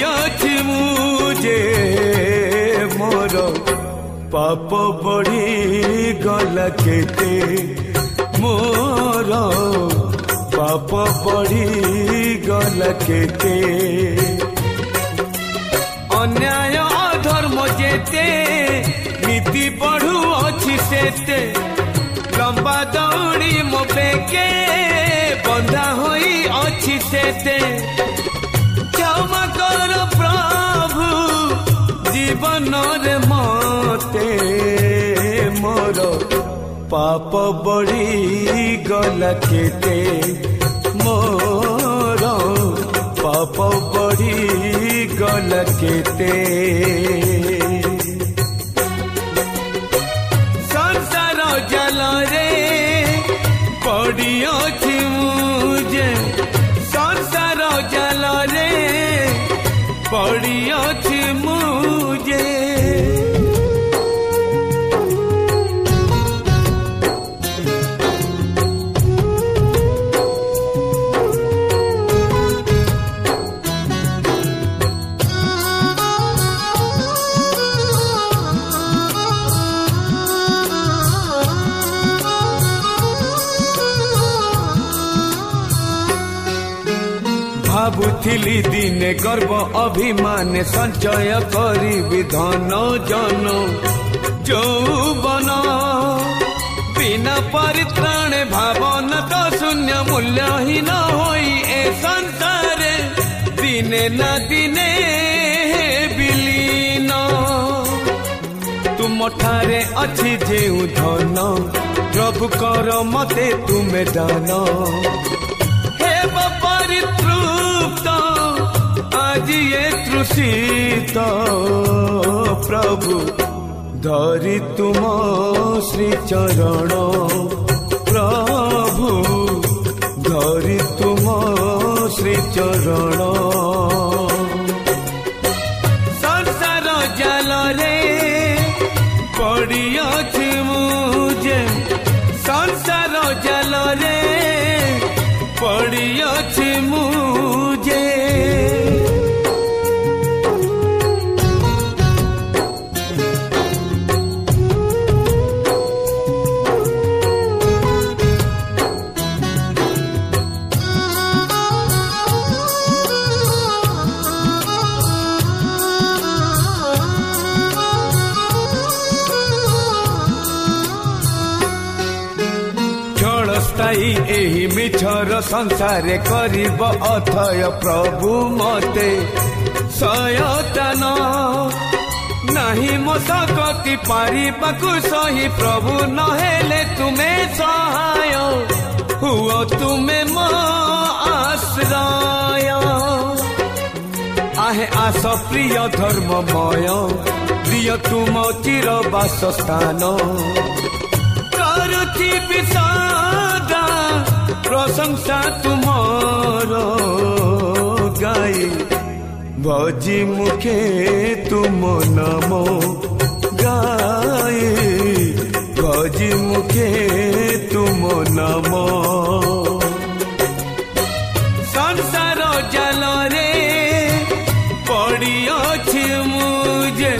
দিয়াছি মু যে মোর পাপ বড়ি গলা কেতে মোর পাপ বড়ি গলা কেতে অন্যায় অধর্ম যেতে, নীতি পড়ু অছি সেতে। লম্বা দৌড়ি মো বেকে বন্ধা হই অছি সেতে। ଜୀବନରେ ମତେ ମୋର ପାପ ବଢ଼ିଗଲା କେତେ? ମୋର ପାପ ବଢ଼ିଗଲା କେତେ? ସଂସାର ଜାଲରେ ପଡ଼ିଅଛି ଭାବୁଥିଲି ଦିନେ ଗର୍ବ ଅଭିମାନ ସଞ୍ଚୟ କରିବି ଧନ ଜନ ଯୌବନ ବିନା ପରିତ୍ରାଣେ ଭାବନା ତ ଶୂନ୍ୟ ମୂଲ୍ୟହୀନ ହୋଇ ଏ ସଂସାରେ ଦିନେ ନା ଦିନେ ବିଲୀନ ତୁମଠାରେ ଅଛି ଯେଉଁ ଧନ ପ୍ରଭୁ କର ମତେ ତୁମେ ଆଜି ଏ ତୃଷିତ ପ୍ରଭୁ ଧରି ତୁମ ଶ୍ରୀଚରଣ ପ୍ରଭୁ ଧରି ତୁମ ଏହି ମିଛର ସଂସାରେ କରିବ ଅଥୟ ପ୍ରଭୁ ମତେ ସୟତନ ନାହିଁ ମୋ ଶକତି ପାରିବାକୁ ସହି ପ୍ରଭୁ ନହେଲେ ତୁମେ ସହାୟ ହୁଅ ତୁମେ ମୋ ଆଶ୍ରୟ ଆହେ ଆସ ପ୍ରିୟ ଧର୍ମମୟ ପ୍ରିୟ ତୁମ ଚିର ବାସସ୍ଥାନ କରୁଛି ବିଶାଳ প্রশংসা তুমর গাই ভজি মুখে তুম নম গাই ভজি মুখে তুম নম সংসার জালরে পড়িছি মুজে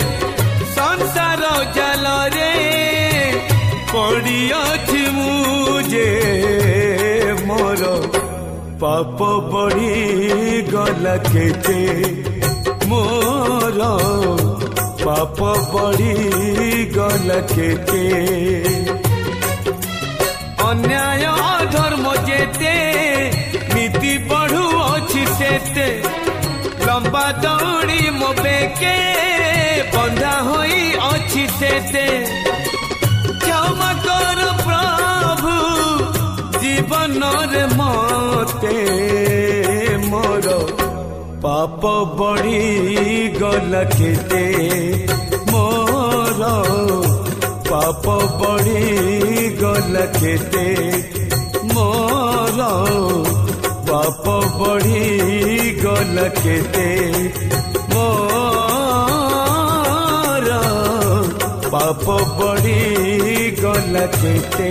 সংসার জালরে পড়িছি মুজে ପାପ ବଢ଼ି ଗଲା କେତେ ମୋର ପାପ ବଢ଼ି ଗଲା କେତେ ଅନ୍ୟାୟ ଧର୍ମ ଯେତେ ନୀତି ବଢୁଅଛି ସେତେ ଲମ୍ବା ଦୌଡ଼ି ମୋ ବେକେ ବନ୍ଧା ହୋଇ ଅଛି ସେତେ କ୍ଷମା କର ପ୍ରଭୁ জীবনর মতে মোর পাপ বড়ি গল খেতে মোর পাপ বড়ি গল খেতে মোর পাপ বড়ি গল খেতে মোর পাপ বড়ি গল খেতে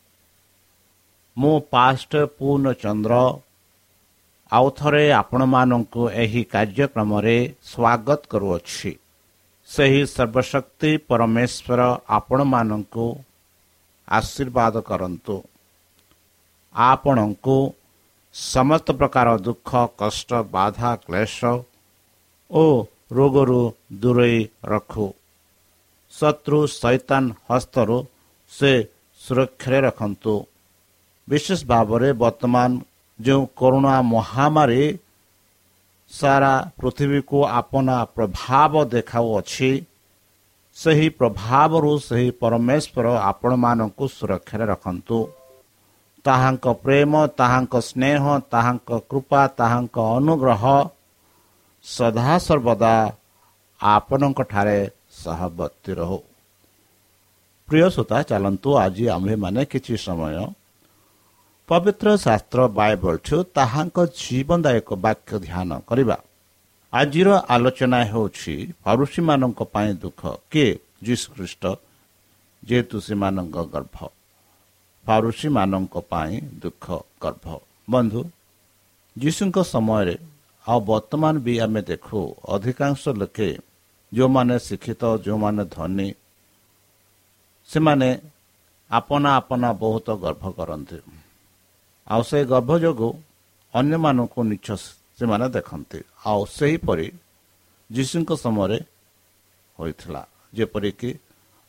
ମୁଁ ପାଷ୍ଟ ପୂର୍ଣ୍ଣଚନ୍ଦ୍ର। ଆଉ ଥରେ ଆପଣମାନଙ୍କୁ ଏହି କାର୍ଯ୍ୟକ୍ରମରେ ସ୍ୱାଗତ କରୁଅଛି। ସେହି ସର୍ବଶକ୍ତି ପରମେଶ୍ୱର ଆପଣମାନଙ୍କୁ ଆଶୀର୍ବାଦ କରନ୍ତୁ। ଆପଣଙ୍କୁ ସମସ୍ତ ପ୍ରକାର ଦୁଃଖ କଷ୍ଟ ବାଧା କ୍ଲେଶ ଓ ରୋଗରୁ ଦୂରେଇ ରଖୁ। ଶତ୍ରୁ ସୈତାନ ହସ୍ତରୁ ସେ ସୁରକ୍ଷାରେ ରଖନ୍ତୁ। ବିଶେଷ ଭାବରେ ବର୍ତ୍ତମାନ ଯେଉଁ କରୁଣା ମହାମାରୀ ସାରା ପୃଥିବୀକୁ ଆପଣା ପ୍ରଭାବ ଦେଖାଉଅଛି ସେହି ପ୍ରଭାବରୁ ସେହି ପରମେଶ୍ୱର ଆପଣମାନଙ୍କୁ ସୁରକ୍ଷାରେ ରଖନ୍ତୁ ତାହାଙ୍କ ପ୍ରେମ ତାହାଙ୍କ ସ୍ନେହ ତାହାଙ୍କ କୃପା ତାହାଙ୍କ ଅନୁଗ୍ରହ ସଦାସର୍ବଦା ଆପଣଙ୍କଠାରେ ସହବର୍ତ୍ତୀ ରହୁ ପ୍ରିୟ ଶ୍ରୋତା ଚାଲନ୍ତୁ ଆଜି ଆମ୍ଭେମାନେ କିଛି ସମୟ ପବିତ୍ର ଶାସ୍ତ୍ର ବାଇବଲଠୁ ତାହାଙ୍କ ଜୀବନଦାୟକ ବାକ୍ୟ ଧ୍ୟାନ କରିବା। ଆଜିର ଆଲୋଚନା ହେଉଛି ଫରୁଷୀମାନଙ୍କ ପାଇଁ ଦୁଃଖ। କିଏ? ଯୀଶୁଖ୍ରୀଷ୍ଟ ଯେହେତୁ ସେମାନଙ୍କ ଗର୍ଭ। ଫାରୁଷୀମାନଙ୍କ ପାଇଁ ଦୁଃଖ ଗର୍ଭ। ବନ୍ଧୁ ଯୀଶୁଙ୍କ ସମୟରେ ଆଉ ବର୍ତ୍ତମାନ ବି ଆମେ ଦେଖୁ ଅଧିକାଂଶ ଲୋକେ ଯେଉଁମାନେ ଶିକ୍ଷିତ ଯେଉଁମାନେ ଧନୀ ସେମାନେ ଆପନା ଆପନା ବହୁତ ଗର୍ଭ କରନ୍ତି। ଆଉ ସେ ଗର୍ଭ ଯୋଗୁଁ ଅନ୍ୟମାନଙ୍କୁ ନିଚ ସେମାନେ ଦେଖନ୍ତି। ଆଉ ସେହିପରି ଯୀଶୁଙ୍କ ସମୟରେ ହୋଇଥିଲା। ଯେପରିକି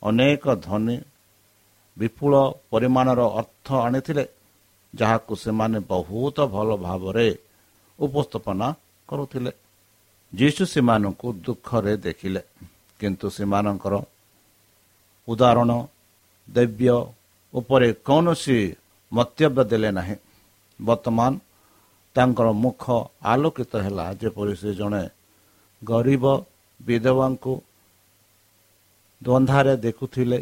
ଅନେକ ଧନୀ ବିପୁଳ ପରିମାଣର ଅର୍ଥ ଆଣିଥିଲେ ଯାହାକୁ ସେମାନେ ବହୁତ ଭଲ ଭାବରେ ଉପସ୍ଥାପନା କରୁଥିଲେ। ଯୀଶୁ ସେମାନଙ୍କୁ ଦୁଃଖରେ ଦେଖିଲେ କିନ୍ତୁ ସେମାନଙ୍କର ଉଦାହରଣ ଦେବ୍ୟ ଉପରେ କୌଣସି ମନ୍ତବ୍ୟ ଦେଲେ ନାହିଁ। ବର୍ତ୍ତମାନ ତାଙ୍କର ମୁଖ ଆଲୋକିତ ହେଲା। ଯେପରି ସେ ଜଣେ ଗରିବ ବିଧବାଙ୍କୁ ଦ୍ୱନ୍ଦାରେ ଦେଖୁଥିଲେ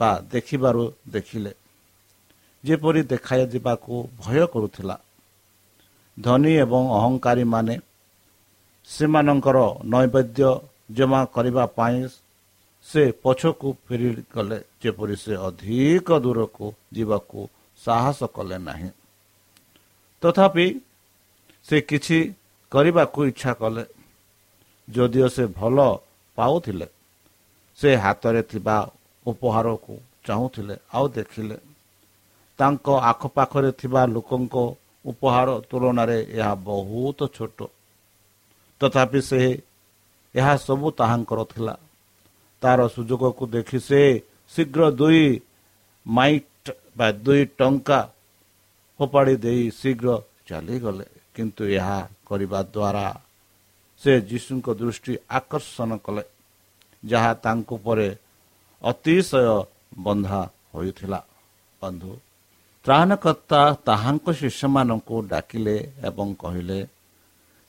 ବା ଦେଖିବାରୁ ଦେଖିଲେ। ଯେପରି ଦେଖାଯିବାକୁ ଭୟ କରୁଥିଲା। ଧନୀ ଏବଂ ଅହଙ୍କାରୀମାନେ ସେମାନଙ୍କର ନୈବେଦ୍ୟ ଜମା କରିବା ପାଇଁ ସେ ପଛକୁ ଫେରିଗଲେ। ଯେପରି ସେ ଅଧିକ ଦୂରକୁ ଯିବାକୁ ସାହସ କଲେ ନାହିଁ। ତଥାପି ସେ କିଛି କରିବାକୁ ଇଚ୍ଛା କଲେ। ଯଦିଓ ସେ ଭଲ ପାଉଥିଲେ ସେ ହାତରେ ଥିବା ଉପହାରକୁ ଚାହୁଁଥିଲେ ଆଉ ଦେଖିଲେ। ତାଙ୍କ ଆଖପାଖରେ ଥିବା ଲୋକଙ୍କ ଉପହାର ତୁଳନାରେ ଏହା ବହୁତ ଛୋଟ। ତଥାପି ସେ ଏହା ସବୁ ତାହାଙ୍କର ଥିଲା। ତାର ସୁଯୋଗକୁ ଦେଖି ସେ ଶୀଘ୍ର ଦୁଇ ମାଇଟ୍ ବା ଦୁଇ ଟଙ୍କା ଫୋପାଡ଼ି ଦେଇ ଶୀଘ୍ର ଚାଲିଗଲେ। କିନ୍ତୁ ଏହା କରିବା ଦ୍ୱାରା ସେ ଯୀଶୁଙ୍କ ଦୃଷ୍ଟି ଆକର୍ଷଣ କଲେ ଯାହା ତାଙ୍କ ପରେ ଅତିଶୟ ବନ୍ଧା ହୋଇଥିଲା। ବନ୍ଧୁ ତ୍ରାଣକର୍ତ୍ତା ତାହାଙ୍କ ଶିଷ୍ୟମାନଙ୍କୁ ଡାକିଲେ ଏବଂ କହିଲେ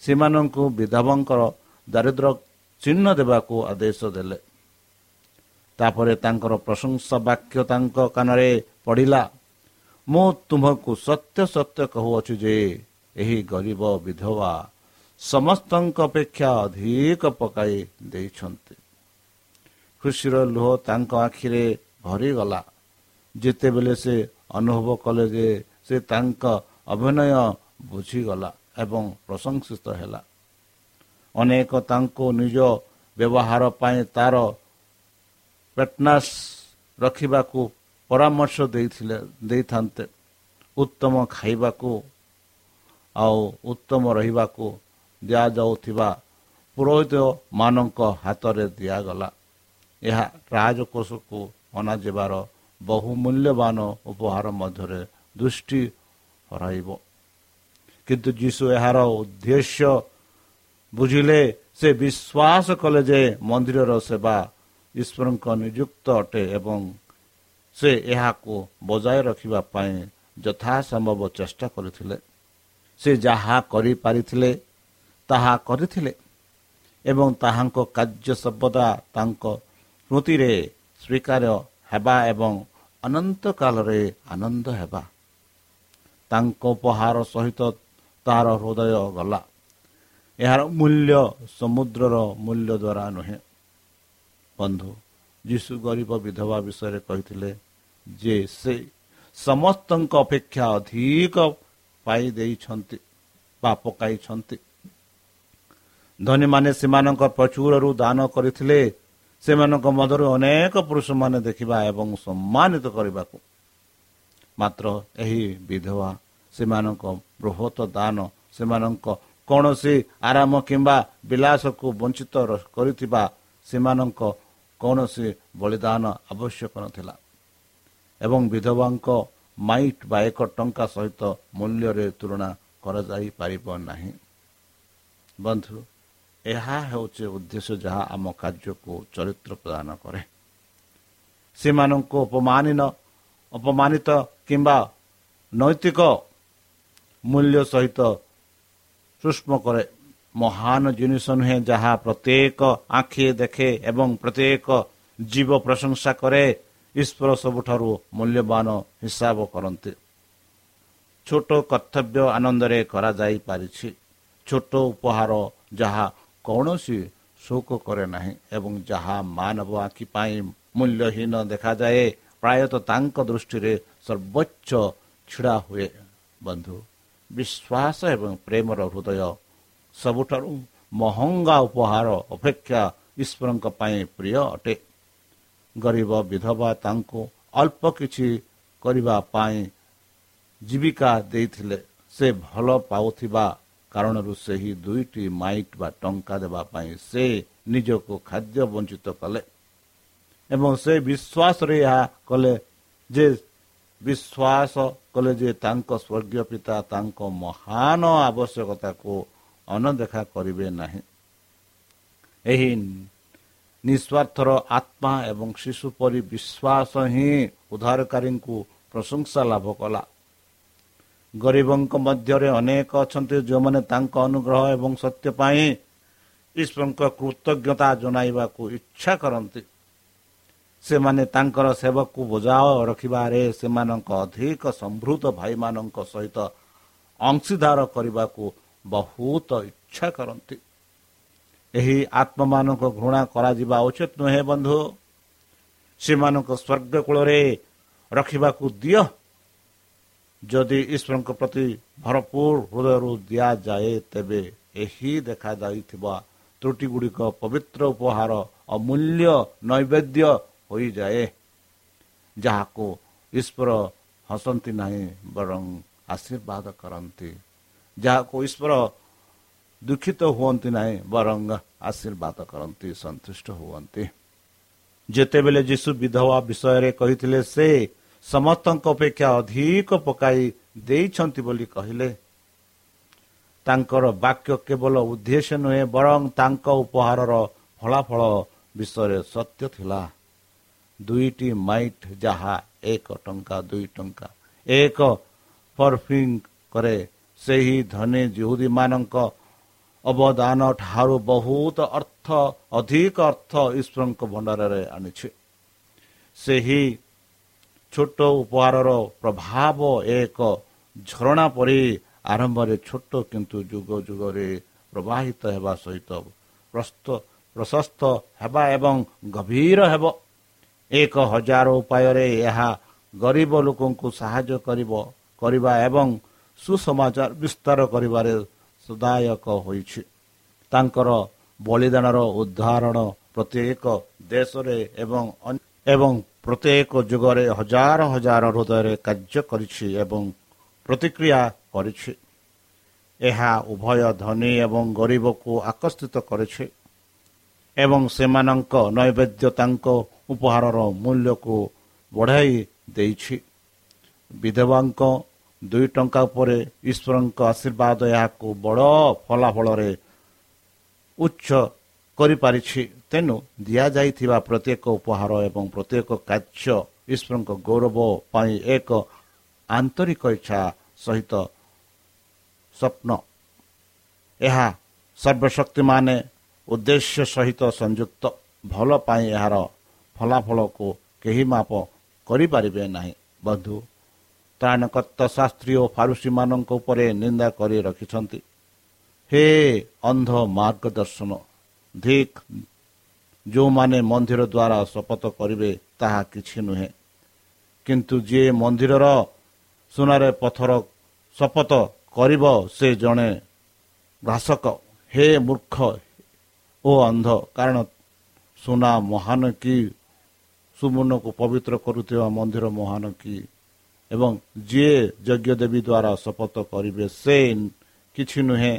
ସେମାନଙ୍କୁ ବିଧବଙ୍କର ଦାରିଦ୍ର ଚିହ୍ନ ଦେବାକୁ ଆଦେଶ ଦେଲେ। ତାପରେ ତାଙ୍କର ପ୍ରଶଂସା ବାକ୍ୟ ତାଙ୍କ କାନରେ ପଡ଼ିଲା। ମୁଁ ତୁମକୁ ସତ୍ୟ ସତ୍ୟ କହୁଅଛି ଯେ ଏହି ଗରିବ ବିଧବା ସମସ୍ତଙ୍କ ଅପେକ୍ଷା ଅଧିକ ପକାଇ ଦେଇଛନ୍ତି। ଖୁସିର ଲୁହ ତାଙ୍କ ଆଖିରେ ଭରିଗଲା। ଯେତେବେଳେ ସେ ଅନୁଭବ କଲେ ଯେ ସେ ତାଙ୍କ ଅଭିନୟ ବୁଝିଗଲା ଏବଂ ପ୍ରଶଂସିତ ହେଲା। ଅନେକ ତାଙ୍କୁ ନିଜ ବ୍ୟବହାର ପାଇଁ ତାର ପେଟନାସ୍ ରଖିବାକୁ ପରାମର୍ଶ ଦେଇଥିଲେ ଦେଇଥାନ୍ତେ। ଉତ୍ତମ ଖାଇବାକୁ ଆଉ ଉତ୍ତମ ରହିବାକୁ ଦିଆଯାଉଥିବା ପୁରୋହିତମାନଙ୍କ ହାତରେ ଦିଆଗଲା। ଏହା ରାଜକୋଷକୁ ଅଣାଯିବାର ବହୁ ମୂଲ୍ୟବାନ ଉପହାର ମଧ୍ୟରେ ଦୃଷ୍ଟି ହରାଇବ। କିନ୍ତୁ ଯୀଶୁ ଏହାର ଉଦ୍ଦେଶ୍ୟ ବୁଝିଲେ ସେ ବିଶ୍ୱାସ କଲେ ଯେ ମନ୍ଦିରର ସେବା ଈଶ୍ୱରଙ୍କ ନିଯୁକ୍ତ ଅଟେ ଏବଂ ସେ ଏହାକୁ ବଜାୟ ରଖିବା ପାଇଁ ଯଥାସମ୍ଭବ ଚେଷ୍ଟା କରିଥିଲେ। ସେ ଯାହା କରିପାରିଥିଲେ ତାହା କରିଥିଲେ ଏବଂ ତାହାଙ୍କ କାର୍ଯ୍ୟ ସର୍ବଦା ତାଙ୍କ ସ୍ମୃତିରେ ସ୍ୱୀକାର ହେବା ଏବଂ ଅନନ୍ତ କାଳରେ ଆନନ୍ଦ ହେବା। ତାଙ୍କ ଉପହାର ସହିତ ତାହାର ହୃଦୟ ଗଲା। ଏହାର ମୂଲ୍ୟ ସମୁଦ୍ରର ମୂଲ୍ୟ ଦ୍ୱାରା ନୁହେଁ। ବନ୍ଧୁ ଯୀଶୁ ଗରିବ ବିଧବା ବିଷୟରେ କହିଥିଲେ ଯେ ସେ ସମସ୍ତଙ୍କ ଅପେକ୍ଷା ଅଧିକ ପାଇ ଦେଇଛନ୍ତି ବା ପକାଇଛନ୍ତି ଧନୀମାନେ ସେମାନଙ୍କ ପ୍ରଚୁରରୁ ଦାନ କରିଥିଲେ ସେମାନଙ୍କ ମଧ୍ୟରୁ ଅନେକ ପୁରୁଷମାନେ ଦେଖିବା ଏବଂ ସମ୍ମାନିତ କରିବାକୁ। ମାତ୍ର ଏହି ବିଧବା ସେମାନଙ୍କ ବୃହତ ଦାନ ସେମାନଙ୍କ କୌଣସି ଆରାମ କିମ୍ବା ବିଳାସକୁ ବଞ୍ଚିତ କରିଥିବା ସେମାନଙ୍କ କୌଣସି ବଳିଦାନ ଆବଶ୍ୟକ ନଥିଲା। ଏବଂ ବିଧବାଙ୍କ ମାଇଟ୍ ବା ଏକ ଟଙ୍କା ସହିତ ମୂଲ୍ୟରେ ତୁଳନା କରାଯାଇପାରିବ ନାହିଁ। ବନ୍ଧୁ ଏହା ହେଉଛି ଉଦ୍ଦେଶ୍ୟ ଯାହା ଆମ କାର୍ଯ୍ୟକୁ ଚରିତ୍ର ପ୍ରଦାନ କରେ। ସେମାନଙ୍କୁ ଅପମାନୀନ ଅପମାନିତ କିମ୍ବା ନୈତିକ ମୂଲ୍ୟ ସହିତ ସୂକ୍ଷ୍ମ କରେ ମହାନ ଜିନିଷ ନୁହେଁ ଯାହା ପ୍ରତ୍ୟେକ ଆଖି ଦେଖେ ଏବଂ ପ୍ରତ୍ୟେକ ଜୀବ ପ୍ରଶଂସା କରେ ଈଶ୍ୱର ସବୁଠାରୁ ମୂଲ୍ୟବାନ ହିସାବ କରନ୍ତି। ଛୋଟ କର୍ତ୍ତବ୍ୟ ଆନନ୍ଦରେ କରାଯାଇପାରିଛି। ଛୋଟ ଉପହାର ଯାହା କୌଣସି ଶୋକ କରେ ନାହିଁ ଏବଂ ଯାହା ମାନବ ଆଖି ପାଇଁ ମୂଲ୍ୟହୀନ ଦେଖାଯାଏ ପ୍ରାୟତଃ ତାଙ୍କ ଦୃଷ୍ଟିରେ ସର୍ବୋଚ୍ଚ ଛିଡ଼ା ହୁଏ। ବନ୍ଧୁ ବିଶ୍ୱାସ ଏବଂ ପ୍ରେମର ହୃଦୟ ସବୁଠାରୁ ମହଙ୍ଗା ଉପହାର ଅପେକ୍ଷା ଈଶ୍ୱରଙ୍କ ପାଇଁ ପ୍ରିୟ ଅଟେ। ଗରିବ ବିଧବା ତାଙ୍କୁ ଅଳ୍ପ କିଛି କରିବା ପାଇଁ ଜୀବିକା ଦେଇଥିଲେ। ସେ ଭଲ ପାଉଥିବା କାରଣରୁ ସେହି ଦୁଇଟି ମାଇକ୍ ବା ଟଙ୍କା ଦେବା ପାଇଁ ସେ ନିଜକୁ ଖାଦ୍ୟ ବଞ୍ଚିତ କଲେ। ଏବଂ ସେ ବିଶ୍ୱାସରେ ଏହା କଲେ ଯେ ବିଶ୍ୱାସ କଲେ ଯେ ତାଙ୍କ ସ୍ୱର୍ଗୀୟ ପିତା ତାଙ୍କ ମହାନ ଆବଶ୍ୟକତାକୁ ଅନଦେଖା କରିବେ ନାହିଁ। ଏହି ନିସ୍ୱାର୍ଥର ଆତ୍ମା ଏବଂ ଶିଶୁ ପରି ବିଶ୍ୱାସ ହିଁ ଉଦ୍ଧାରକାରୀଙ୍କୁ ପ୍ରଶଂସା ଲାଭ କଲା। ଗରିବଙ୍କ ମଧ୍ୟରେ ଅନେକ ଅଛନ୍ତି ଯେଉଁମାନେ ତାଙ୍କ ଅନୁଗ୍ରହ ଏବଂ ସତ୍ୟ ପାଇଁ ଈଶ୍ୱରଙ୍କ କୃତଜ୍ଞତା ଜଣାଇବାକୁ ଇଚ୍ଛା କରନ୍ତି। ସେମାନେ ତାଙ୍କର ସେବକୁ ବୋଝାଅ ରଖିବାରେ ସେମାନଙ୍କ ଅଧିକ ସମୃଦ୍ଧ ଭାଇମାନଙ୍କ ସହିତ ଅଂଶୀଦାର କରିବାକୁ ବହୁତ ଇଚ୍ଛା କରନ୍ତି। ଏହି ଆତ୍ମମାନଙ୍କୁ ଘୃଣା କରାଯିବା ଉଚିତ ନୁହେଁ ବନ୍ଧୁ। ସେମାନଙ୍କ ସ୍ୱର୍ଗ କୂଳରେ ରଖିବାକୁ ଦିଅ। ଯଦି ଈଶ୍ୱରଙ୍କ ପ୍ରତି ଭରପୁର ହୃଦୟରୁ ଦିଆଯାଏ ତେବେ ଏହି ଦେଖାଯାଇଥିବା ତ୍ରୁଟି ଗୁଡ଼ିକ ପବିତ୍ର ଉପହାର ଅମୂଲ୍ୟ ନୈବେଦ୍ୟ ହୋଇଯାଏ ଯାହାକୁ ଈଶ୍ୱର ହସନ୍ତି ନାହିଁ ବରଂ ଆଶୀର୍ବାଦ କରନ୍ତି। ଯାହାକୁ ଈଶ୍ୱର ଦୁଃଖିତ ହୁଅନ୍ତି ନାହିଁ ବରଂ ଆଶୀର୍ବାଦ କରନ୍ତି ସନ୍ତୁଷ୍ଟ ହୁଅନ୍ତି। ଯେତେବେଳେ ଯୀଶୁ ବିଧବା ବିଷୟରେ କହିଥିଲେ ସେ ସମସ୍ତଙ୍କ ଅପେକ୍ଷା ଅଧିକ ପକାଇ ଦେଇଛନ୍ତି ବୋଲି କହିଲେ। ତାଙ୍କର ବାକ୍ୟ କେବଳ ଉଦ୍ଦେଶ୍ୟ ନୁହେଁ ବରଂ ତାଙ୍କ ଉପହାରର ଫଳାଫଳ ବିଷୟରେ ସତ୍ୟ ଥିଲା। ଦୁଇଟି ମାଇଟ୍ ଯାହା ଏକ ଟଙ୍କା ଦୁଇ ଟଙ୍କା ଏକ ପରଫ୍ୟୁମ୍ କରେ ସେହି ଧନୀ ମାନଙ୍କ ଅବଦାନ ଠାରୁ ବହୁତ ଅର୍ଥ ଅଧିକ ଅର୍ଥ ଈଶ୍ୱରଙ୍କ ଭଣ୍ଡାରରେ ଆଣିଛି। ସେହି ଛୋଟ ଉପହାରର ପ୍ରଭାବ ଏକ ଝରଣା ପରି ଆରମ୍ଭରେ ଛୋଟ କିନ୍ତୁ ଯୁଗ ଯୁଗରେ ପ୍ରବାହିତ ହେବା ସହିତ ପ୍ରଶସ୍ତ ହେବା ଏବଂ ଗଭୀର ହେବ। ଏକ ହଜାର ଉପାୟରେ ଏହା ଗରିବ ଲୋକଙ୍କୁ ସାହାଯ୍ୟ କରିବ କରିବା ଏବଂ ସୁସମାଚାର ବିସ୍ତାର କରିବାରେ ସଦାୟକ ହୋଇଛି। ତାଙ୍କର ବଳିଦାନର ଉଦାହରଣ ପ୍ରତ୍ୟେକ ଦେଶରେ ଏବଂ ଏବଂ ପ୍ରତ୍ୟେକ ଯୁଗରେ ହଜାର ହଜାର ହୃଦୟରେ କାର୍ଯ୍ୟ କରିଛି ଏବଂ ପ୍ରତିକ୍ରିୟା କରିଛି। ଏହା ଉଭୟ ଧନୀ ଏବଂ ଗରିବକୁ ଆକର୍ଷିତ କରିଛି ଏବଂ ସେମାନଙ୍କ ନୈବେଦ୍ୟ ତାଙ୍କ ଉପହାରର ମୂଲ୍ୟକୁ ବଢ଼ାଇ ଦେଇଛି। ବିଧବାଙ୍କ ଦୁଇ ଟଙ୍କା ଉପରେ ଈଶ୍ୱରଙ୍କ ଆଶୀର୍ବାଦ ଏହାକୁ ବଡ଼ ଫଳାଫଳରେ ଉଚ୍ଚ କରିପାରିଛି। ତେଣୁ ଦିଆଯାଇଥିବା ପ୍ରତ୍ୟେକ ଉପହାର ଏବଂ ପ୍ରତ୍ୟେକ କାର୍ଯ୍ୟ ଈଶ୍ୱରଙ୍କ ଗୌରବ ପାଇଁ ଏକ ଆନ୍ତରିକ ଇଚ୍ଛା ସହିତ ସ୍ୱପ୍ନ। ଏହା ସର୍ବଶକ୍ତିମାନେ ଉଦ୍ଦେଶ୍ୟ ସହିତ ସଂଯୁକ୍ତ। ଭଲ ପାଇଁ ଏହାର ଫଳାଫଳକୁ କେହି ମାପ କରିପାରିବେ ନାହିଁ। ବନ୍ଧୁ ତ୍ରାଣକର୍ତ୍ତ ଶାସ୍ତ୍ରୀ ଓ ଫାରୁସୀମାନଙ୍କ ଉପରେ ନିନ୍ଦା କରି ରଖିଛନ୍ତି ହେ ଅନ୍ଧ ମାର୍ଗଦର୍ଶନ ଧିକ୍ ଯେଉଁମାନେ ମନ୍ଦିର ଦ୍ୱାରା ଶପଥ କରିବେ ତାହା କିଛି ନୁହେଁ କିନ୍ତୁ ଯିଏ ମନ୍ଦିରର ସୁନାରେ ପଥର ଶପଥ କରିବ ସେ ଜଣେ ଘାସକ ହେ ମୂର୍ଖ ଓ ଅନ୍ଧ କାରଣ ସୁନା ମହାନ କି ସୁବର୍ଣ୍ଣକୁ ପବିତ୍ର କରୁଥିବା ମନ୍ଦିର ମହାନ କି ଏବଂ ଯିଏ ଯଜ୍ଞ ଦେବୀ ଦ୍ୱାରା ଶପଥ କରିବେ ସେ କିଛି ନୁହେଁ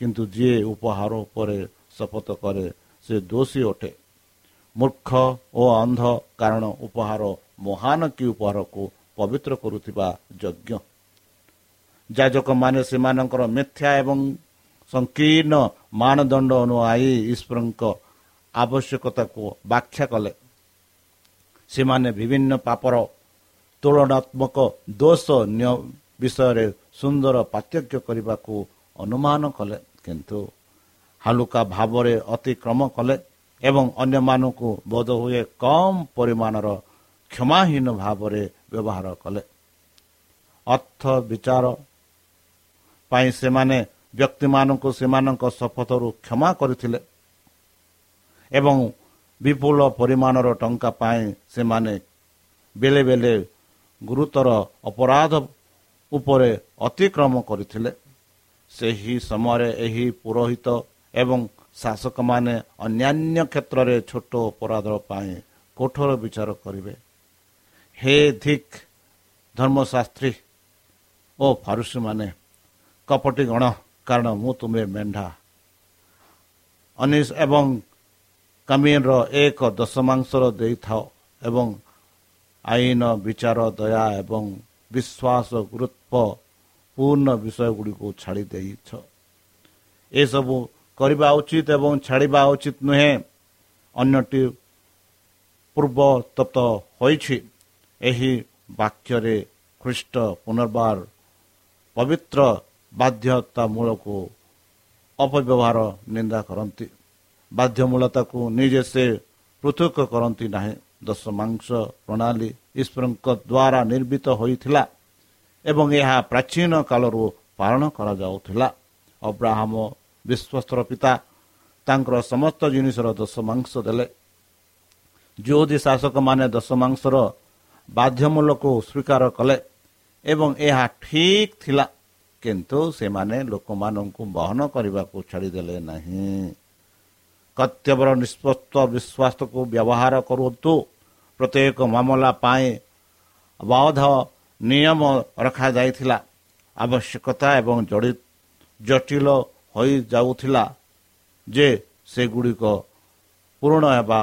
କିନ୍ତୁ ଯିଏ ଉପହାର ଉପରେ ଶପଥ କରେ ସେ ଦୋଷୀ ଅଟେ ମୂର୍ଖ ଓ ଅନ୍ଧ କାରଣ ଉପହାର ମହାନ କି ଉପହାରକୁ ପବିତ୍ର କରୁଥିବା ଯଜ୍ଞ। ଯାଜକମାନେ ସେମାନଙ୍କର ମିଥ୍ୟା ଏବଂ ସଂକୀର୍ଣ୍ଣ ମାନଦଣ୍ଡ ଅନୁଆଇ ଈଶ୍ୱରଙ୍କ ଆବଶ୍ୟକତାକୁ ବ୍ୟାଖ୍ୟା କଲେ। ସେମାନେ ବିଭିନ୍ନ ପାପର ତୁଳନାତ୍ମକ ଦୋଷ ବିଷୟରେ ସୁନ୍ଦର ପାର୍ଥକ୍ୟ କରିବାକୁ ଅନୁମାନ କଲେ। କିନ୍ତୁ ହାଲୁକା ଭାବରେ ଅତିକ୍ରମ କଲେ ଏବଂ ଅନ୍ୟମାନଙ୍କୁ ବୋଧ ହୁଏ କମ୍ ପରିମାଣର କ୍ଷମାହୀନ ଭାବରେ ବ୍ୟବହାର କଲେ। ଅର୍ଥ ବିଚାର ପାଇଁ ସେମାନେ ବ୍ୟକ୍ତିମାନଙ୍କୁ ସେମାନଙ୍କ ଶପଥରୁ କ୍ଷମା କରିଥିଲେ ଏବଂ ବିପୁଳ ପରିମାଣର ଟଙ୍କା ପାଇଁ ସେମାନେ ବେଳେ ଗୁରୁତର ଅପରାଧ ଉପରେ ଅତିକ୍ରମ କରିଥିଲେ। ସେହି ସମୟରେ ଏହି ପୁରୋହିତ ଏବଂ ଶାସକମାନେ ଅନ୍ୟାନ୍ୟ କ୍ଷେତ୍ରରେ ଛୋଟ ଅପରାଧ ପାଇଁ କଠୋର ବିଚାର କରିବେ। ହେ ଧିକ୍ ଧର୍ମଶାସ୍ତ୍ରୀ ଓ ଫାରୁସୀମାନେ କପଟି ଗଣ କାରଣ ମୁଁ ତୁମେ ମେଣ୍ଢା। ଅନିଶ ଏବଂ କାମିନର ଏକ ଦଶମାଂଶର ଦେଇଥାଅ ଏବଂ ଆଇନ ବିଚାର ଦୟା ଏବଂ ବିଶ୍ୱାସ ଗୁରୁତ୍ୱ ପୂର୍ଣ୍ଣ ବିଷୟ ଗୁଡ଼ିକୁ ଛାଡ଼ି ଦେଇଛ। ଏସବୁ କରିବା ଉଚିତ ଏବଂ ଛାଡ଼ିବା ଉଚିତ ନୁହେଁ। ଅନ୍ୟଟି ପୂର୍ବ ତପ୍ତ ହୋଇଛି। ଏହି ବାକ୍ୟରେ ଖ୍ରୀଷ୍ଟ ପୁନର୍ବାର ପବିତ୍ର ବାଧ୍ୟତାମୂଳକୁ ଅପବ୍ୟବହାର ନିନ୍ଦା କରନ୍ତି। ବାଧ୍ୟମୂଳତାକୁ ନିଜେ ସେ ପୃଥକ କରନ୍ତି ନାହିଁ। ଦଶ ମାଂସ ପ୍ରଣାଳୀ ଈଶ୍ୱରଙ୍କ ଦ୍ୱାରା ନିର୍ମିତ ହୋଇଥିଲା ଏବଂ ଏହା ପ୍ରାଚୀନ କାଳରୁ ପାଳନ କରାଯାଉଥିଲା। ଅବ୍ରାହମ ବିଶ୍ୱସ୍ତର ପିତା ତାଙ୍କର ସମସ୍ତ ଜିନିଷର ଦଶ ମାଂସ ଦେଲେ। ଯେଉଁଦି ଶାସକମାନେ ଦଶ ମାଂସର ବାଧ୍ୟମୂଳକୁ ସ୍ୱୀକାର କଲେ ଏବଂ ଏହା ଠିକ୍ ଥିଲା କିନ୍ତୁ ସେମାନେ ଲୋକମାନଙ୍କୁ ବହନ କରିବାକୁ ଛାଡ଼ିଦେଲେ ନାହିଁ। କର୍ତ୍ତବ୍ୟର ନିଷ୍ପତ୍ତ ବିଶ୍ୱାସକୁ ବ୍ୟବହାର କରନ୍ତୁ ପ୍ରତ୍ୟେକ ମାମଲା ପାଇଁ ବୌଦ୍ଧ ନିୟମ ରଖାଯାଇଥିଲା ଆବଶ୍ୟକତା ଏବଂ ଜଟିଳ ହୋଇଯାଉଥିଲା ଯେ ସେଗୁଡ଼ିକ ପୂରଣ ହେବା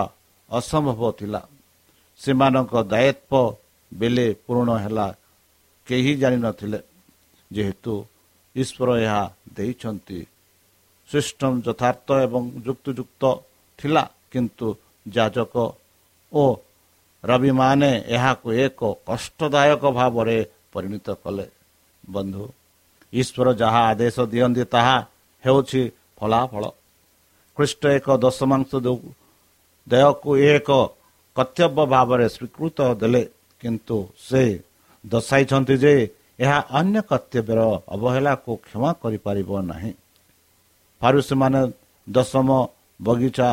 ଅସମ୍ଭବ ଥିଲା ସେମାନଙ୍କ ଦାୟିତ୍ୱ ବେଲେ ପୂରଣ ହେଲା କେହି ଜାଣିନଥିଲେ ଯେହେତୁ ଈଶ୍ୱର ଏହା ଦେଇଛନ୍ତି ସିଷ୍ଟମ ଯଥାର୍ଥ ଏବଂ ଯୁକ୍ତିଯୁକ୍ତ ଥିଲା କିନ୍ତୁ ଯାଜକ ଓ ରବିମାନେ ଏହାକୁ ଏକ କଷ୍ଟଦାୟକ ଭାବରେ ପରିଣତ କଲେ। ବନ୍ଧୁ ଈଶ୍ୱର ଯାହା ଆଦେଶ ଦିଅନ୍ତି ତାହା ହେଉଛି ଫଳାଫଳ। ଖ୍ରୀଷ୍ଟ ଏକ ଦଶମାଂଶ ଦେୟକୁ ଏକ କର୍ତ୍ତବ୍ୟ ଭାବରେ ସ୍ୱୀକୃତ ଦେଲେ କିନ୍ତୁ ସେ ଦର୍ଶାଇଛନ୍ତି ଯେ ଏହା ଅନ୍ୟ କର୍ତ୍ତବ୍ୟର ଅବହେଳାକୁ କ୍ଷମା କରିପାରିବ ନାହିଁ। ଫାରୁସୀମାନେ ଦଶମ ବଗିଚା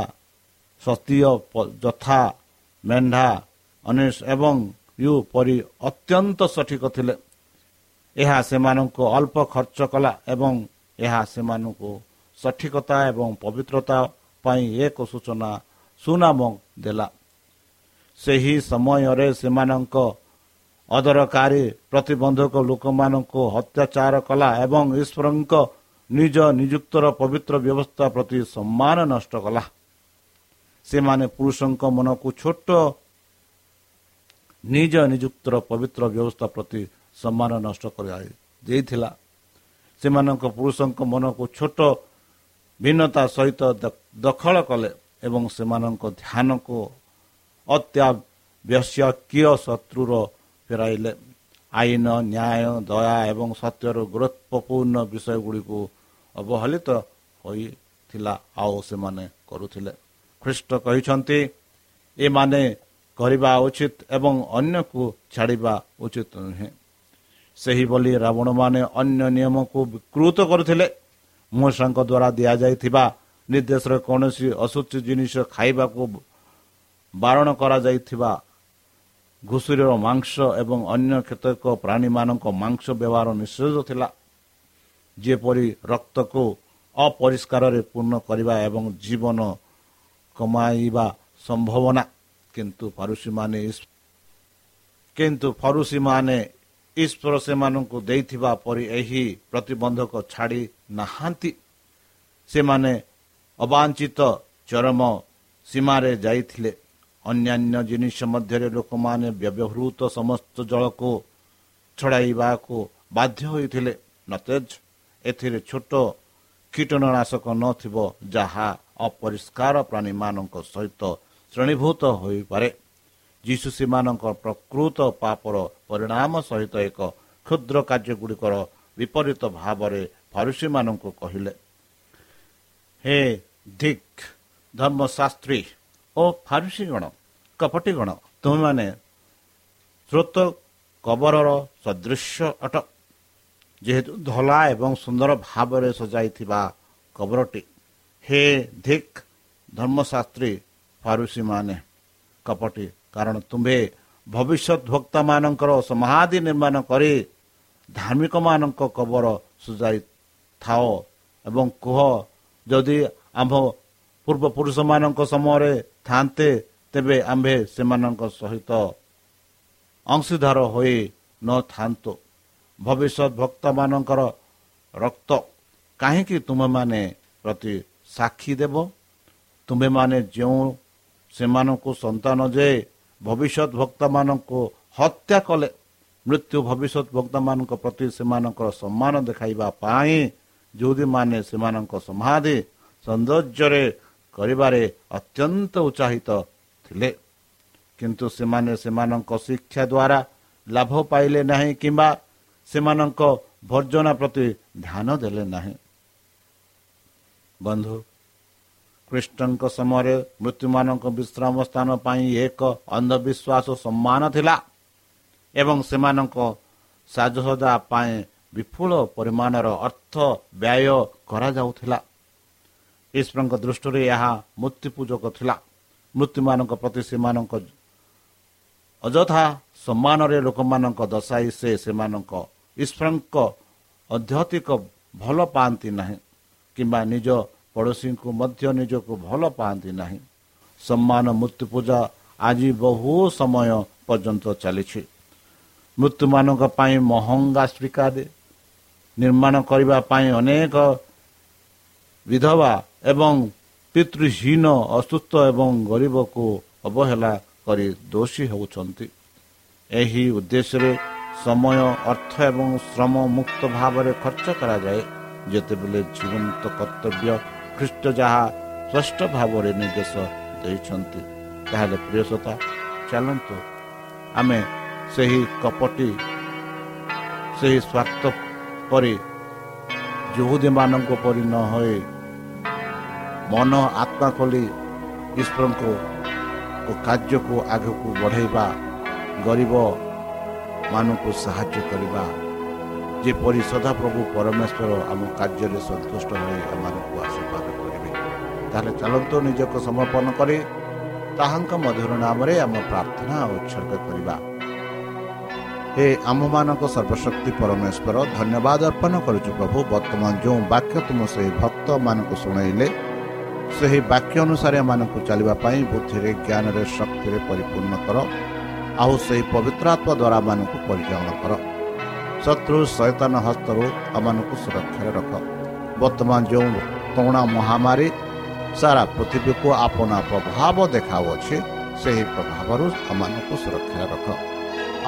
ସତୀୟ ଯଥା ମେଣ୍ଢା ଅନିଶ ଏବଂ ୟୁ ପରି ଅତ୍ୟନ୍ତ ସଠିକ ଥିଲେ। ଏହା ସେମାନଙ୍କୁ ଅଳ୍ପ ଖର୍ଚ୍ଚ କଲା ଏବଂ ଏହା ସେମାନଙ୍କୁ ସଠିକତା ଏବଂ ପବିତ୍ରତା ପାଇଁ ଏକ ସୂଚନା ସୁନାମ ଦେଲା। ସେହି ସମୟରେ ସେମାନଙ୍କ ଅଦରକାରୀ ପ୍ରତିବନ୍ଧକ ଲୋକମାନଙ୍କୁ ଅତ୍ୟାଚାର କଲା ଏବଂ ଈଶ୍ୱରଙ୍କ ନିଜ ନିଯୁକ୍ତର ପବିତ୍ର ବ୍ୟବସ୍ଥା ପ୍ରତି ସମ୍ମାନ ନଷ୍ଟ କଲା। ସେମାନେ ପୁରୁଷଙ୍କ ମନକୁ ଛୋଟ ନିଜ ନିଯୁକ୍ତର ପବିତ୍ର ବ୍ୟବସ୍ଥା ପ୍ରତି ସମ୍ମାନ ନଷ୍ଟ କରି ଦେଇଥିଲା। ସେମାନଙ୍କ ପୁରୁଷଙ୍କ ମନକୁ ଛୋଟ ଭିନ୍ନତା ସହିତ ଦଖଲ କଲେ ଏବଂ ସେମାନଙ୍କ ଧ୍ୟାନକୁ ଅତ୍ୟାବଶ୍ୟକୀୟ ଶତ୍ରୁର ଫେରାଇଲେ। ଆଇନ ନ୍ୟାୟ ଦୟା ଏବଂ ସତ୍ୟର ଗୁରୁତ୍ୱପୂର୍ଣ୍ଣ ବିଷୟ ଗୁଡ଼ିକୁ ଅବହେଳିତ ହୋଇଥିଲା ଆଉ ସେମାନେ କରୁଥିଲେ। ଖ୍ରୀଷ୍ଟ କହିଛନ୍ତି ଏମାନେ କରିବା ଉଚିତ ଏବଂ ଅନ୍ୟକୁ ଛାଡ଼ିବା ଉଚିତ ନୁହେଁ। ସେହିଭଳି ରାବଣମାନେ ଅନ୍ୟ ନିୟମକୁ ବିକୃତ କରୁଥିଲେ। ମୂଷାଙ୍କ ଦ୍ୱାରା ଦିଆଯାଇଥିବା ନିର୍ଦ୍ଦେଶରେ କୌଣସି ଅଶୁଚି ଜିନିଷ ଖାଇବାକୁ ବାରଣ କରାଯାଇଥିବା ଘୁଷୁରୀର ମାଂସ ଏବଂ ଅନ୍ୟ କେତେକ ପ୍ରାଣୀମାନଙ୍କ ମାଂସ ବ୍ୟବହାର ନିଷେଧ ଥିଲା। ଯେପରି ରକ୍ତକୁ ଅପରିଷ୍କାରରେ ପୂର୍ଣ୍ଣ କରିବା ଏବଂ ଜୀବନ କମାଇବା ସମ୍ଭାବନା କିନ୍ତୁ ଫରୁସିମାନେ କିନ୍ତୁ ଫରୁସିମାନେ ଈଶ୍ୱର ସେମାନଙ୍କୁ ଦେଇଥିବା ପରି ଏହି ପ୍ରତିବନ୍ଧକ ଛାଡ଼ି ନାହାନ୍ତି। ସେମାନେ ଅବାଞ୍ଚିତ ଚରମ ସୀମାରେ ଯାଇଥିଲେ। ଅନ୍ୟାନ୍ୟ ଜିନିଷ ମଧ୍ୟରେ ଲୋକମାନେ ବ୍ୟବହୃତ ସମସ୍ତ ଜଳକୁ ଛଡ଼ାଇବାକୁ ବାଧ୍ୟ ହୋଇଥିଲେ। ନଚେତ୍ ଏଥିରେ ଛୋଟ କୀଟନାଶକ ନଥିବ ଯାହା ଅପରିଷ୍କାର ପ୍ରାଣୀମାନଙ୍କ ସହିତ ଶ୍ରେଣୀଭୂତ ହୋଇପାରେ। ଯୀଶୁ ସେମାନଙ୍କ ପ୍ରକୃତ ପାପର ପରିଣାମ ସହିତ ଏକ କ୍ଷୁଦ୍ର କାର୍ଯ୍ୟଗୁଡ଼ିକର ବିପରୀତ ଭାବରେ ଫାରୁସୀମାନଙ୍କୁ କହିଲେ ହେ ଧିକ୍ ଧର୍ମଶାସ୍ତ୍ରୀ! ଓ ଫାରୁସିଗଣ କପଟିଗଣ ତୁମେମାନେ ସ୍ରୋତ କବରର ସଦୃଶ୍ୟ ଅଟ। ଯେହେତୁ ଧଳା ଏବଂ ସୁନ୍ଦର ଭାବରେ ସଜାଇଥିବା କବରଟି। ହେ ଧିକ୍ ଧର୍ମଶାସ୍ତ୍ରୀ ଫାରୁସିମାନେ କପଟି କାରଣ ତୁମ୍ଭେ ଭବିଷ୍ୟତ ଭକ୍ତମାନଙ୍କର ସମାଧି ନିର୍ମାଣ କରି ଧାର୍ମିକମାନଙ୍କ କବର ସୁଜାଇଥାଅ ଏବଂ କୁହ ଯଦି ଆମ୍ଭ ପୂର୍ବପୁରୁଷମାନଙ୍କ ସମୟରେ ଥାନ୍ତେ ତେବେ ଆମ୍ଭେ ସେମାନଙ୍କ ସହିତ ଅଂଶୀଧାର ହୋଇ ନଥାନ୍ତୁ ଭବିଷ୍ୟତ ଭକ୍ତମାନଙ୍କର ରକ୍ତ କାହିଁକି ତୁମେମାନେ ପ୍ରତି ସାକ୍ଷୀ ଦେବ? ତୁମେମାନେ ଯେଉଁ ସେମାନଙ୍କୁ ସନ୍ତାନ ଯେ ଭବିଷ୍ୟତ ଭକ୍ତମାନଙ୍କୁ ହତ୍ୟା କଲେ ମୃତ୍ୟୁ ଭବିଷ୍ୟତ ଭକ୍ତମାନଙ୍କ ପ୍ରତି ସେମାନଙ୍କର ସମ୍ମାନ ଦେଖାଇବା ପାଇଁ ଯେଉଁଦୀମାନେ ସେମାନଙ୍କ ସମାଧି ସୌନ୍ଦର୍ଯ୍ୟରେ କରିବାରେ ଅତ୍ୟନ୍ତ ଉତ୍ସାହିତ ଥିଲେ। କିନ୍ତୁ ସେମାନେ ସେମାନଙ୍କ ଶିକ୍ଷା ଦ୍ୱାରା ଲାଭ ପାଇଲେ ନାହିଁ କିମ୍ବା ସେମାନଙ୍କ ଭର୍ଜନା ପ୍ରତି ଧ୍ୟାନ ଦେଲେ ନାହିଁ। ବନ୍ଧୁ କୃଷ୍ଣଙ୍କ ସମୟରେ ମୃତ୍ୟୁମାନଙ୍କ ବିଶ୍ରାମ ସ୍ଥାନ ପାଇଁ ଏକ ଅନ୍ଧବିଶ୍ୱାସ ସମ୍ମାନ ଥିଲା ଏବଂ ସେମାନଙ୍କ ସାଜସଜା ପାଇଁ ବିପୁଳ ପରିମାଣର ଅର୍ଥ ବ୍ୟୟ କରାଯାଉଥିଲା। ଈଶ୍ୱରଙ୍କ ଦୃଷ୍ଟିରେ ଏହା ମୂର୍ତ୍ତି ପୂଜକ ଥିଲା। ମୃତ୍ୟୁମାନଙ୍କ ପ୍ରତି ସେମାନଙ୍କ ଅଯଥା ସମ୍ମାନରେ ଲୋକମାନଙ୍କ ଦଶାଇ ସେ ସେମାନଙ୍କ ଈଶ୍ୱରଙ୍କ ଅଧ୍ୟାତ୍ମିକ ଭଲ ପାଆନ୍ତି ନାହିଁ କିମ୍ବା ନିଜ ପଡ଼ୋଶୀଙ୍କୁ ମଧ୍ୟ ନିଜକୁ ଭଲ ପାଆନ୍ତି ନାହିଁ। ସମ୍ମାନ ମୃତ୍ୟୁ ପୂଜା ଆଜି ବହୁ ସମୟ ପର୍ଯ୍ୟନ୍ତ ଚାଲିଛି। ମୃତ୍ୟୁମାନଙ୍କ ପାଇଁ ମହଙ୍ଗା ସ୍ୱୀକାର ନିର୍ମାଣ କରିବା ପାଇଁ ଅନେକ ବିଧବା ଏବଂ ପିତୃହୀନ ଅସୁସ୍ଥ ଏବଂ ଗରିବକୁ ଅବହେଳା କରି ଦୋଷୀ ହେଉଛନ୍ତି। ଏହି ଉଦ୍ଦେଶ୍ୟରେ ସମୟ ଅର୍ଥ ଏବଂ ଶ୍ରମ ମୁକ୍ତ ଭାବରେ ଖର୍ଚ୍ଚ କରାଯାଏ। ଯେତେବେଳେ ଜୀବନ୍ତ କର୍ତ୍ତବ୍ୟ ଖ୍ରୀଷ୍ଟ ଯାହା ସ୍ପଷ୍ଟ ଭାବରେ ନିର୍ଦ୍ଦେଶ ଦେଇଛନ୍ତି ତାହେଲେ ପ୍ରିୟସତା ଚାଲନ୍ତୁ ଆମେ ସେହି କପଟି ସେହି ସ୍ୱାର୍ଥ ପରି ଯୁହୁଦୀମାନଙ୍କ ପରି ନ ହୋଇ ମନ ଆତ୍ମା ଖୋଲି ଈଶ୍ୱରଙ୍କୁ କାର୍ଯ୍ୟକୁ ଆଗକୁ ବଢ଼େଇବା ଗରିବ ମାନଙ୍କୁ ସାହାଯ୍ୟ କରିବା। ଯେପରି ସଦାପ୍ରଭୁ ପରମେଶ୍ୱର ଆମ କାର୍ଯ୍ୟରେ ସନ୍ତୁଷ୍ଟ ହୋଇ ଆମମାନଙ୍କୁ ଆଶୀର୍ବାଦ କରିବେ ତାହେଲେ ଚାଲନ୍ତୁ ନିଜକୁ ସମର୍ପଣ କରି ତାହାଙ୍କ ମଧୁର ନାମରେ ଆମ ପ୍ରାର୍ଥନା ଉତ୍ସର୍ଗ କରିବା। ହେ ଆମମାନଙ୍କ ସର୍ବଶକ୍ତି ପରମେଶ୍ୱର ଧନ୍ୟବାଦ ଅର୍ପଣ କରୁଛୁ ପ୍ରଭୁ। ବର୍ତ୍ତମାନ ଯେଉଁ ବାକ୍ୟ ତୁମ ସେହି ଭକ୍ତମାନଙ୍କୁ ଶୁଣାଇଲେ ସେହି ବାକ୍ୟ ଅନୁସାରେ ଏମାନଙ୍କୁ ଚାଲିବା ପାଇଁ ବୁଦ୍ଧିରେ ଜ୍ଞାନରେ ଶକ୍ତିରେ ପରିପୂର୍ଣ୍ଣ କର। ଆଉ ସେହି ପବିତ୍ର ଆତ୍ମା ଦ୍ୱାରା ଏମାନଙ୍କୁ ପରିଚାଳନା କର। ଶତ୍ରୁ ସୈତାନ ହସ୍ତରୁ ଆମମାନଙ୍କୁ ସୁରକ୍ଷାରେ ରଖ। ବର୍ତ୍ତମାନ ଯେଉଁ ତଣା ମହାମାରୀ ସାରା ପୃଥିବୀକୁ ଆପଣା ପ୍ରଭାବ ଦେଖାଉଅଛି ସେହି ପ୍ରଭାବରୁ ଆମମାନଙ୍କୁ ସୁରକ୍ଷାରେ ରଖ।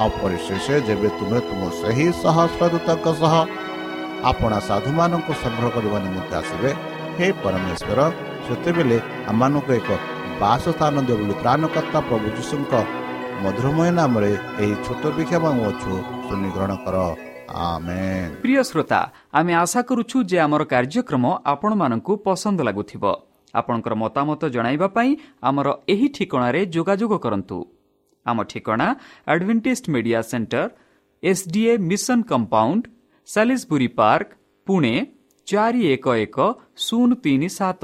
ଆଉ ପରିଶେଷ ଯେବେ ତୁମେ ତୁମ ସେହି ସହସ୍ରଦୂତଙ୍କ ସହ ଆପଣା ସାଧୁମାନଙ୍କୁ ସଂଗ୍ରହ କରିବା ନିମନ୍ତେ ଆସିବେ ହେ ପରମେଶ୍ୱର ସେତେବେଳେ ଆମମାନଙ୍କୁ ଏକ ବାସ ସ୍ଥାନ ଦିଅ ବୋଲି ତ୍ରାଣକର୍ତ୍ତା ପ୍ରଭୁ ଯୀଶୁଙ୍କ ମଧୁରମୟ ନାମରେ ଏହି ଛୋଟ ବିକ୍ଷେପ ଅଛୁ ଶୁଣି ଗ୍ରହଣ କର। ପ୍ରିୟ ଶ୍ରୋତା ଆମେ ଆଶା କରୁଛୁ ଯେ ଆମର କାର୍ଯ୍ୟକ୍ରମ ଆପଣମାନଙ୍କୁ ପସନ୍ଦ ଲାଗୁଥିବ। ଆପଣଙ୍କର ମତାମତ ଜଣାଇବା ପାଇଁ ଆମର ଏହି ଠିକଣାରେ ଯୋଗାଯୋଗ କରନ୍ତୁ। ଆମ ଠିକଣା advantage media centre SDA mission compound Salisbury park Pune ଚାରି ଏକ ଏକ ଶୂନ ତିନି ସାତ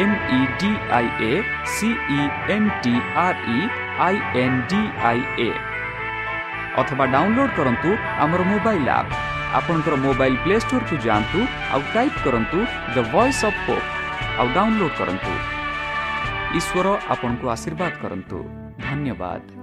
M E D I A C E N T R E I N D I A ଅଥବା ଡାଉନଲୋଡ୍ କରନ୍ତୁ ଆମର ମୋବାଇଲ୍ ଆପ୍ ଆପଣଙ୍କର ମୋବାଇଲ୍ ପ୍ଲେ ଷ୍ଟୋରକୁ ଯାଆନ୍ତୁ ଆଉ ଟାଇପ୍ କରନ୍ତୁ ଦ ଭଏସ୍ ଅଫ୍ ପୋପ୍ ଆଉ ଡାଉନଲୋଡ୍ କରନ୍ତୁ। ଈଶ୍ୱର ଆପଣଙ୍କୁ ଆଶୀର୍ବାଦ କରନ୍ତୁ। ଧନ୍ୟବାଦ।